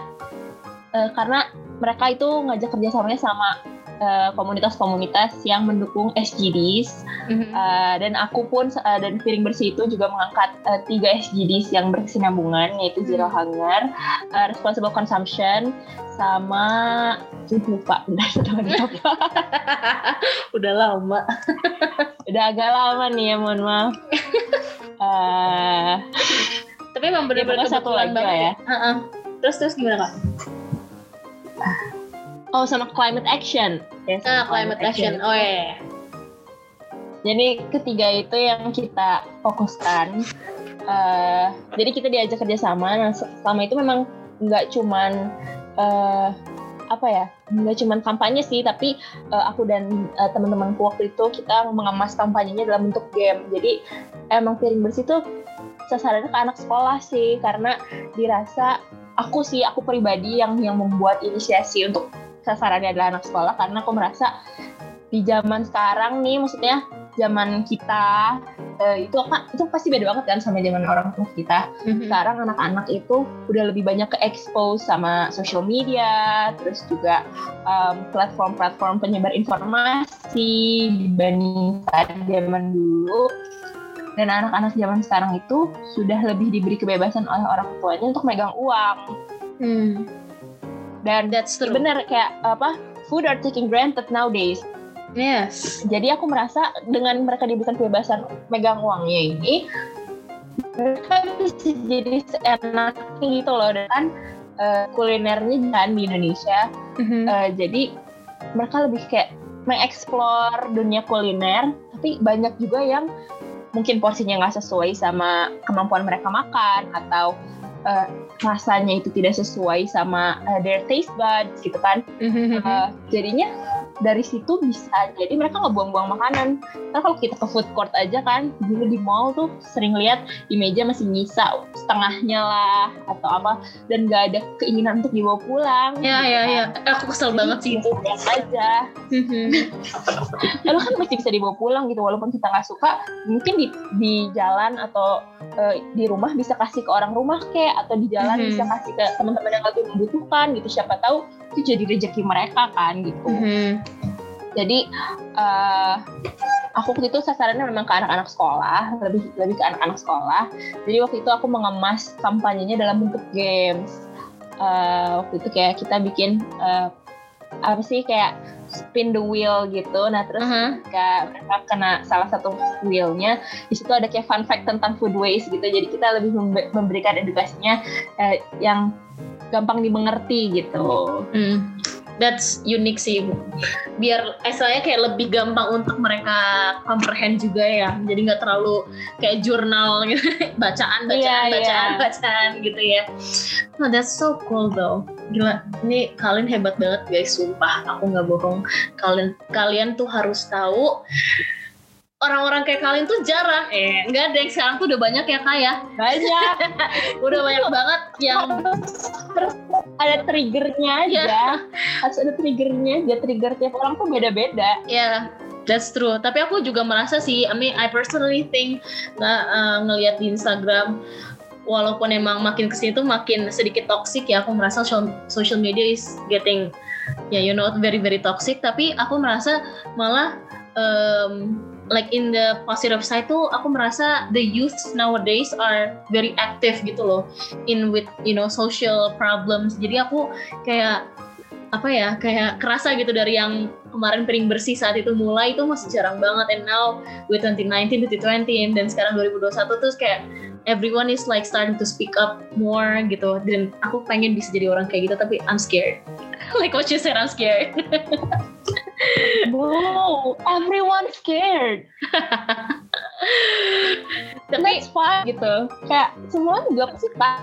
[SPEAKER 2] Uh, karena mereka itu ngajak kerjasamanya sama komunitas-komunitas uh, yang mendukung SGDs mm-hmm. uh, dan aku pun uh, dan piring bersih itu juga mengangkat uh, tiga SGDs yang berkesinambungan yaitu zero mm-hmm. hunger, uh, responsible consumption, sama lupa udah
[SPEAKER 1] udah lama
[SPEAKER 2] udah agak lama nih ya mohon maaf uh,
[SPEAKER 1] tapi emang bener-bener ya, satu lagi ya, ya. Uh -uh. terus terus gimana kak
[SPEAKER 2] oh sama climate action.
[SPEAKER 1] Ya, ah, climate, climate action. action. Oh iya, iya.
[SPEAKER 2] Jadi ketiga itu yang kita fokuskan. Uh, jadi kita diajak kerjasama. Nah selama itu memang nggak cuman uh, apa ya nggak cuma kampanye sih tapi uh, aku dan uh, teman-temanku waktu itu kita mengemas kampanyenya dalam bentuk game. Jadi emang piring bersih tuh sasarannya ke anak sekolah sih karena dirasa aku sih aku pribadi yang yang membuat inisiasi untuk sasarannya adalah anak sekolah karena aku merasa di zaman sekarang nih maksudnya zaman kita uh, itu apa itu pasti beda banget kan sama zaman orang tua kita. Mm-hmm. Sekarang anak-anak itu udah lebih banyak ke expose sama social media, terus juga um, platform-platform penyebar informasi dibanding zaman dulu. Dan anak-anak zaman sekarang itu sudah lebih diberi kebebasan oleh orang tuanya untuk megang uang. Hmm. Dan That's true. bener kayak apa food are taking granted nowadays
[SPEAKER 1] Yes.
[SPEAKER 2] Jadi aku merasa dengan mereka diberikan kebebasan megang uangnya ini, mereka bisa jadi seenak gitu loh dan uh, kulinernya kan di Indonesia. Mm-hmm. Uh, jadi mereka lebih kayak mengeksplor dunia kuliner, tapi banyak juga yang mungkin porsinya nggak sesuai sama kemampuan mereka makan atau uh, rasanya itu tidak sesuai sama uh, their taste buds gitu kan. Uh, jadinya dari situ bisa. Jadi mereka nggak buang-buang makanan. Karena kalau kita ke food court aja kan dulu di mall tuh sering lihat di meja masih nyisa setengahnya lah atau apa. Dan nggak ada keinginan untuk dibawa pulang.
[SPEAKER 1] Ya gitu ya. Kan. ya aku kesel jadi, banget sih. itu
[SPEAKER 2] aja. Lalu kan masih bisa dibawa pulang gitu. Walaupun kita nggak suka mungkin di di jalan atau uh, di rumah bisa kasih ke orang rumah kayak atau di jalan mm -hmm. bisa kasih ke teman-teman yang lebih membutuhkan gitu. Siapa tahu itu jadi rezeki mereka kan gitu mm -hmm. jadi uh, aku waktu itu sasarannya memang ke anak-anak sekolah lebih lebih ke anak-anak sekolah jadi waktu itu aku mengemas kampanyenya dalam bentuk games uh, waktu itu kayak kita bikin uh, apa sih kayak spin the wheel gitu. Nah terus uh-huh. ketika mereka kena salah satu wheelnya, di situ ada kayak fun fact tentang food waste gitu. Jadi kita lebih memberikan edukasinya eh, yang gampang dimengerti gitu. Hmm.
[SPEAKER 1] that's unique sih. Biar istilahnya kayak lebih gampang untuk mereka comprehend juga ya. Jadi nggak terlalu kayak jurnal gitu. Bacaan bacaan
[SPEAKER 2] Iya, iya.
[SPEAKER 1] bacaan bacaan gitu ya. No that's so cool though. Gila ini kalian hebat banget guys. Sumpah aku nggak bohong. Kalian kalian tuh harus tahu orang-orang kayak kalian tuh jarang. Eh. Nggak ada yang sekarang tuh udah banyak ya kaya
[SPEAKER 2] banyak.
[SPEAKER 1] Udah banyak banget yang
[SPEAKER 2] terus ada triggernya aja.
[SPEAKER 1] Iya.
[SPEAKER 2] harus ada triggernya. Aja trigger tiap orang tuh beda-beda.
[SPEAKER 1] Ya, that's true. Tapi aku juga merasa sih, I mean, I personally think nggak uh, ngelihat di Instagram, walaupun emang makin ke sini tuh makin sedikit toxic ya, aku merasa social, media is getting, ya you know, very very toxic. Tapi aku merasa malah um, like in the positive side tuh aku merasa the youth nowadays are very active gitu loh. In with you know social problems. Jadi aku kayak apa ya kayak kerasa gitu dari yang kemarin piring bersih saat itu mulai itu masih jarang banget. And now with 2019 2020 dan sekarang 2021 tuh kayak everyone is like starting to speak up more gitu. Dan aku pengen bisa jadi orang kayak gitu tapi I'm scared. Like what you said I'm scared
[SPEAKER 2] wow everyone scared.
[SPEAKER 1] Tapi
[SPEAKER 2] fine gitu. Kayak semua juga pasti tak.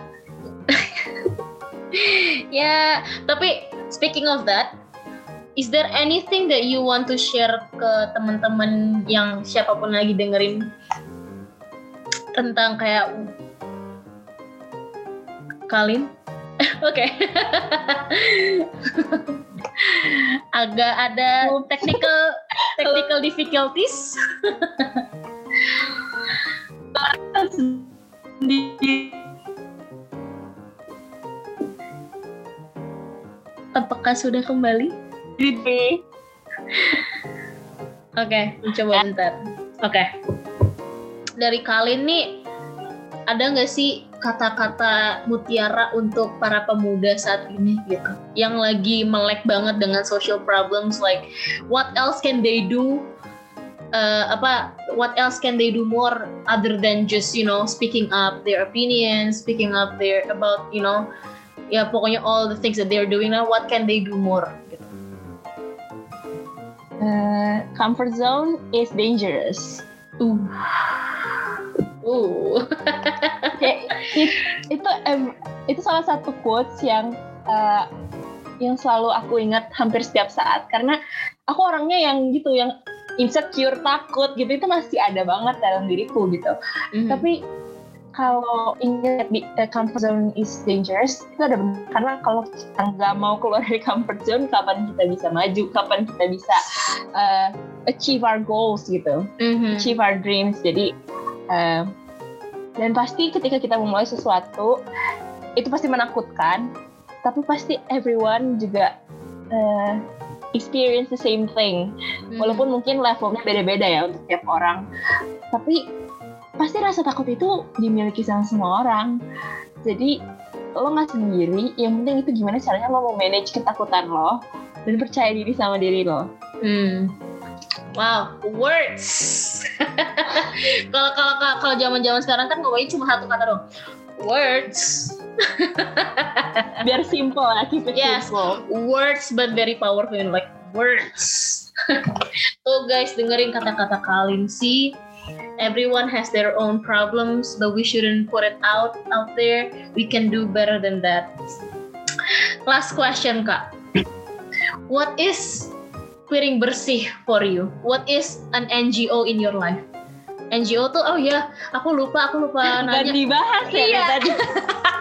[SPEAKER 1] Ya tapi speaking of that is there anything that you want to share ke teman-teman yang siapa pun lagi dengerin? Tentang kayak Kalin? Oke agak ada technical technical difficulties apakah sudah kembali. Oke, mencoba bentar. Oke. Dari Kalin nih, ada nggak sih kata-kata mutiara untuk para pemuda saat ini gitu? Yang lagi melek banget dengan social problems, like what else can they do? Uh, apa what else can they do more other than just you know speaking up their opinions, speaking up their about you know ya pokoknya all the things that they're doing now what can they do more gitu.
[SPEAKER 2] Uh, comfort zone is dangerous
[SPEAKER 1] Uh. Uh.
[SPEAKER 2] It- itu em- itu salah satu quotes yang uh, yang selalu aku ingat hampir setiap saat. Karena aku orangnya yang gitu yang insecure takut gitu. Itu masih ada banget dalam diriku gitu.
[SPEAKER 1] Mhm.
[SPEAKER 2] tapi kalau ingat di uh, comfort zone is dangerous itu ada benar karena kalau kita nggak mau keluar dari comfort zone kapan kita bisa maju? Kapan kita bisa uh, achieve our goals gitu?
[SPEAKER 1] Mhm.
[SPEAKER 2] achieve our dreams. Jadi uh, dan pasti ketika kita memulai sesuatu itu pasti menakutkan tapi pasti everyone juga uh, experience the same thing
[SPEAKER 1] Mhm.
[SPEAKER 2] walaupun mungkin levelnya beda-beda ya untuk tiap orang tapi pasti rasa takut itu dimiliki sama semua orang jadi lo nggak sendiri yang penting itu gimana caranya lo mau manage ketakutan lo dan percaya diri sama diri lo
[SPEAKER 1] Hmm. Wow, words. Kalau kalau kalau- kalau zaman-zaman sekarang kan ngomongnya cuma satu kata dong. Words.
[SPEAKER 2] biar simple ya keep it
[SPEAKER 1] Yes.
[SPEAKER 2] simple
[SPEAKER 1] Words but very powerful like words. Tuh guys, dengerin kata-kata Kalin sih. Everyone has their own problems, but we shouldn't put it out out there. We can do better than that. Last question, Kak. What is piring bersih for you? What is an NGO in your life? NGO tuh, oh ya, aku lupa, aku lupa
[SPEAKER 2] dan
[SPEAKER 1] nanya.
[SPEAKER 2] dibahas ya
[SPEAKER 1] Iya.
[SPEAKER 2] tadi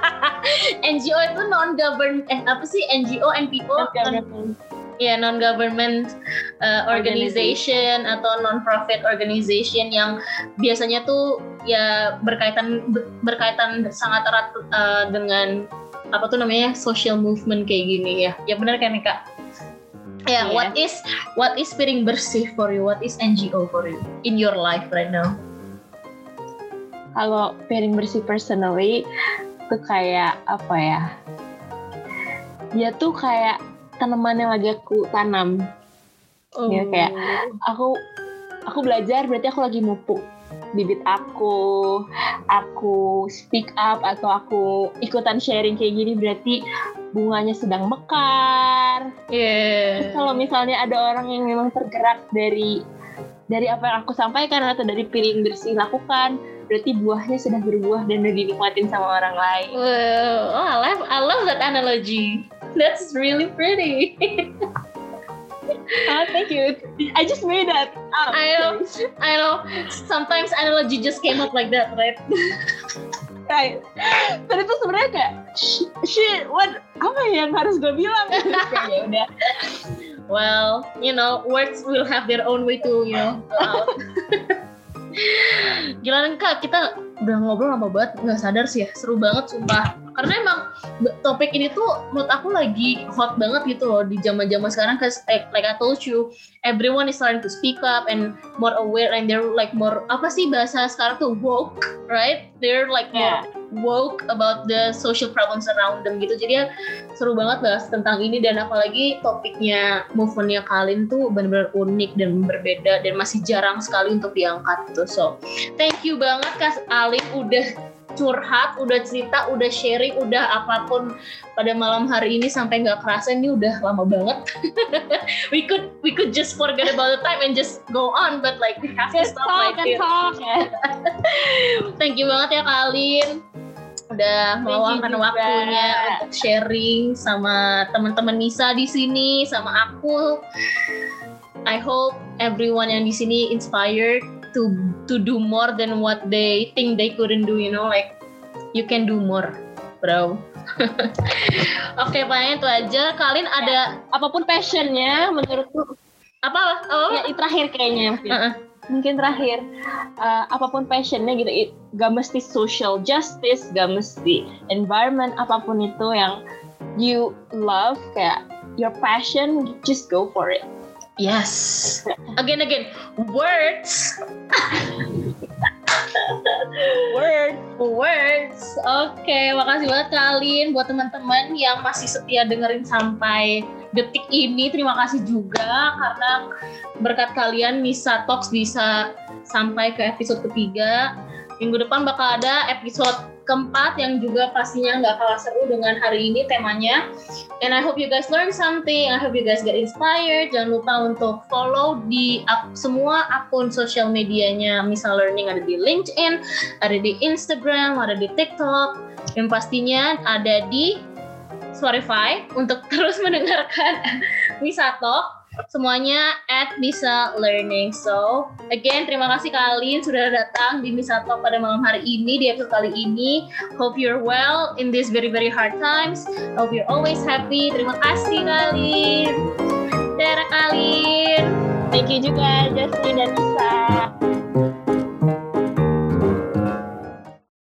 [SPEAKER 1] NGO itu non government, eh apa sih NGO NPO? Non- ya non government uh, organization atau non profit organization yang biasanya tuh ya berkaitan ber- berkaitan sangat erat uh, dengan apa tuh namanya social movement kayak gini ya ya benar kan kak ya
[SPEAKER 2] Iya.
[SPEAKER 1] what is what is piring bersih for you? What is NGO for you in your life right now?
[SPEAKER 2] Kalau piring bersih personally tuh kayak apa ya? Dia tuh kayak tanaman yang lagi aku tanam. Iya, kayak aku aku belajar berarti aku lagi mupuk bibit aku aku speak up atau aku ikutan sharing kayak gini berarti bunganya sedang mekar.
[SPEAKER 1] Yeah.
[SPEAKER 2] Kalau misalnya ada orang yang memang tergerak dari dari apa yang aku sampaikan atau dari piring bersih lakukan, berarti buahnya sudah berbuah dan udah dinikmatin sama orang lain.
[SPEAKER 1] Wow, oh, I love I love that analogy. That's really pretty.
[SPEAKER 2] oh, thank you. I just made that up.
[SPEAKER 1] I know, I know. Sometimes analogy just came up like that, right?
[SPEAKER 2] right. Dan itu sebenarnya kayak shit, what apa yang harus gue bilang? ya udah.
[SPEAKER 1] Well, you know, words will have their own way to, you know, go out. Gila kak, kita udah ngobrol lama banget, nggak sadar sih ya, seru banget sumpah. Karena emang topik ini tuh menurut aku lagi hot banget gitu loh di zaman-zaman sekarang. Cause like, like I told you, everyone is starting to speak up and more aware and they're like more apa sih bahasa sekarang tuh woke, right? They're like more yeah. Woke about the social problems around them gitu. Jadi ya seru banget bahas tentang ini dan apalagi topiknya movementnya Kalin tuh benar-benar unik dan berbeda dan masih jarang sekali untuk diangkat gitu. So thank you banget Kak Alin udah curhat, udah cerita, udah sharing, udah apa pun pada malam hari ini sampai nggak kerasa ini udah lama banget. we could we could just forget about the time and just go on, but like we have just to stop
[SPEAKER 2] talk and talk.
[SPEAKER 1] Thank you banget ya Kalin udah meluangkan waktunya untuk sharing sama teman-teman Nisa di sini sama aku. I hope everyone yang di sini inspired to to do more than what they think they couldn't do you know like you can do more bro. Oke okay, paling itu aja. Kalian ada ya,
[SPEAKER 2] apa pun passionnya menurutku
[SPEAKER 1] apa oh
[SPEAKER 2] ya terakhir kayaknya. Mungkin, uh -uh. mungkin terakhir. Uh, apa pun passionnya gitu it, gak mesti social justice gak mesti environment apa pun itu yang you love kayak your passion just go for it
[SPEAKER 1] Yes. Again, again. Words.
[SPEAKER 2] Words.
[SPEAKER 1] Words. Oke, okay, makasih banget kalian buat teman-teman yang masih setia dengerin sampai detik ini. Terima kasih juga karena berkat kalian Nisa Talks bisa sampai ke episode ketiga. Minggu depan bakal ada episode keempat yang juga pastinya nggak kalah seru dengan hari ini temanya. And I hope you guys learn something. I hope you guys get inspired. Jangan lupa untuk follow di ak semua akun sosial medianya Misal Learning ada di LinkedIn, ada di Instagram, ada di TikTok. Yang pastinya ada di Spotify untuk terus mendengarkan Misa Talk semuanya at Misa Learning. So, again, terima kasih kalian sudah datang di Misa Talk pada malam hari ini, di episode kali ini. Hope you're well in these very, very hard times. Hope you're always happy. Terima kasih kalian. Daerah kalian.
[SPEAKER 2] Thank you juga, Jasmine dan Nisa.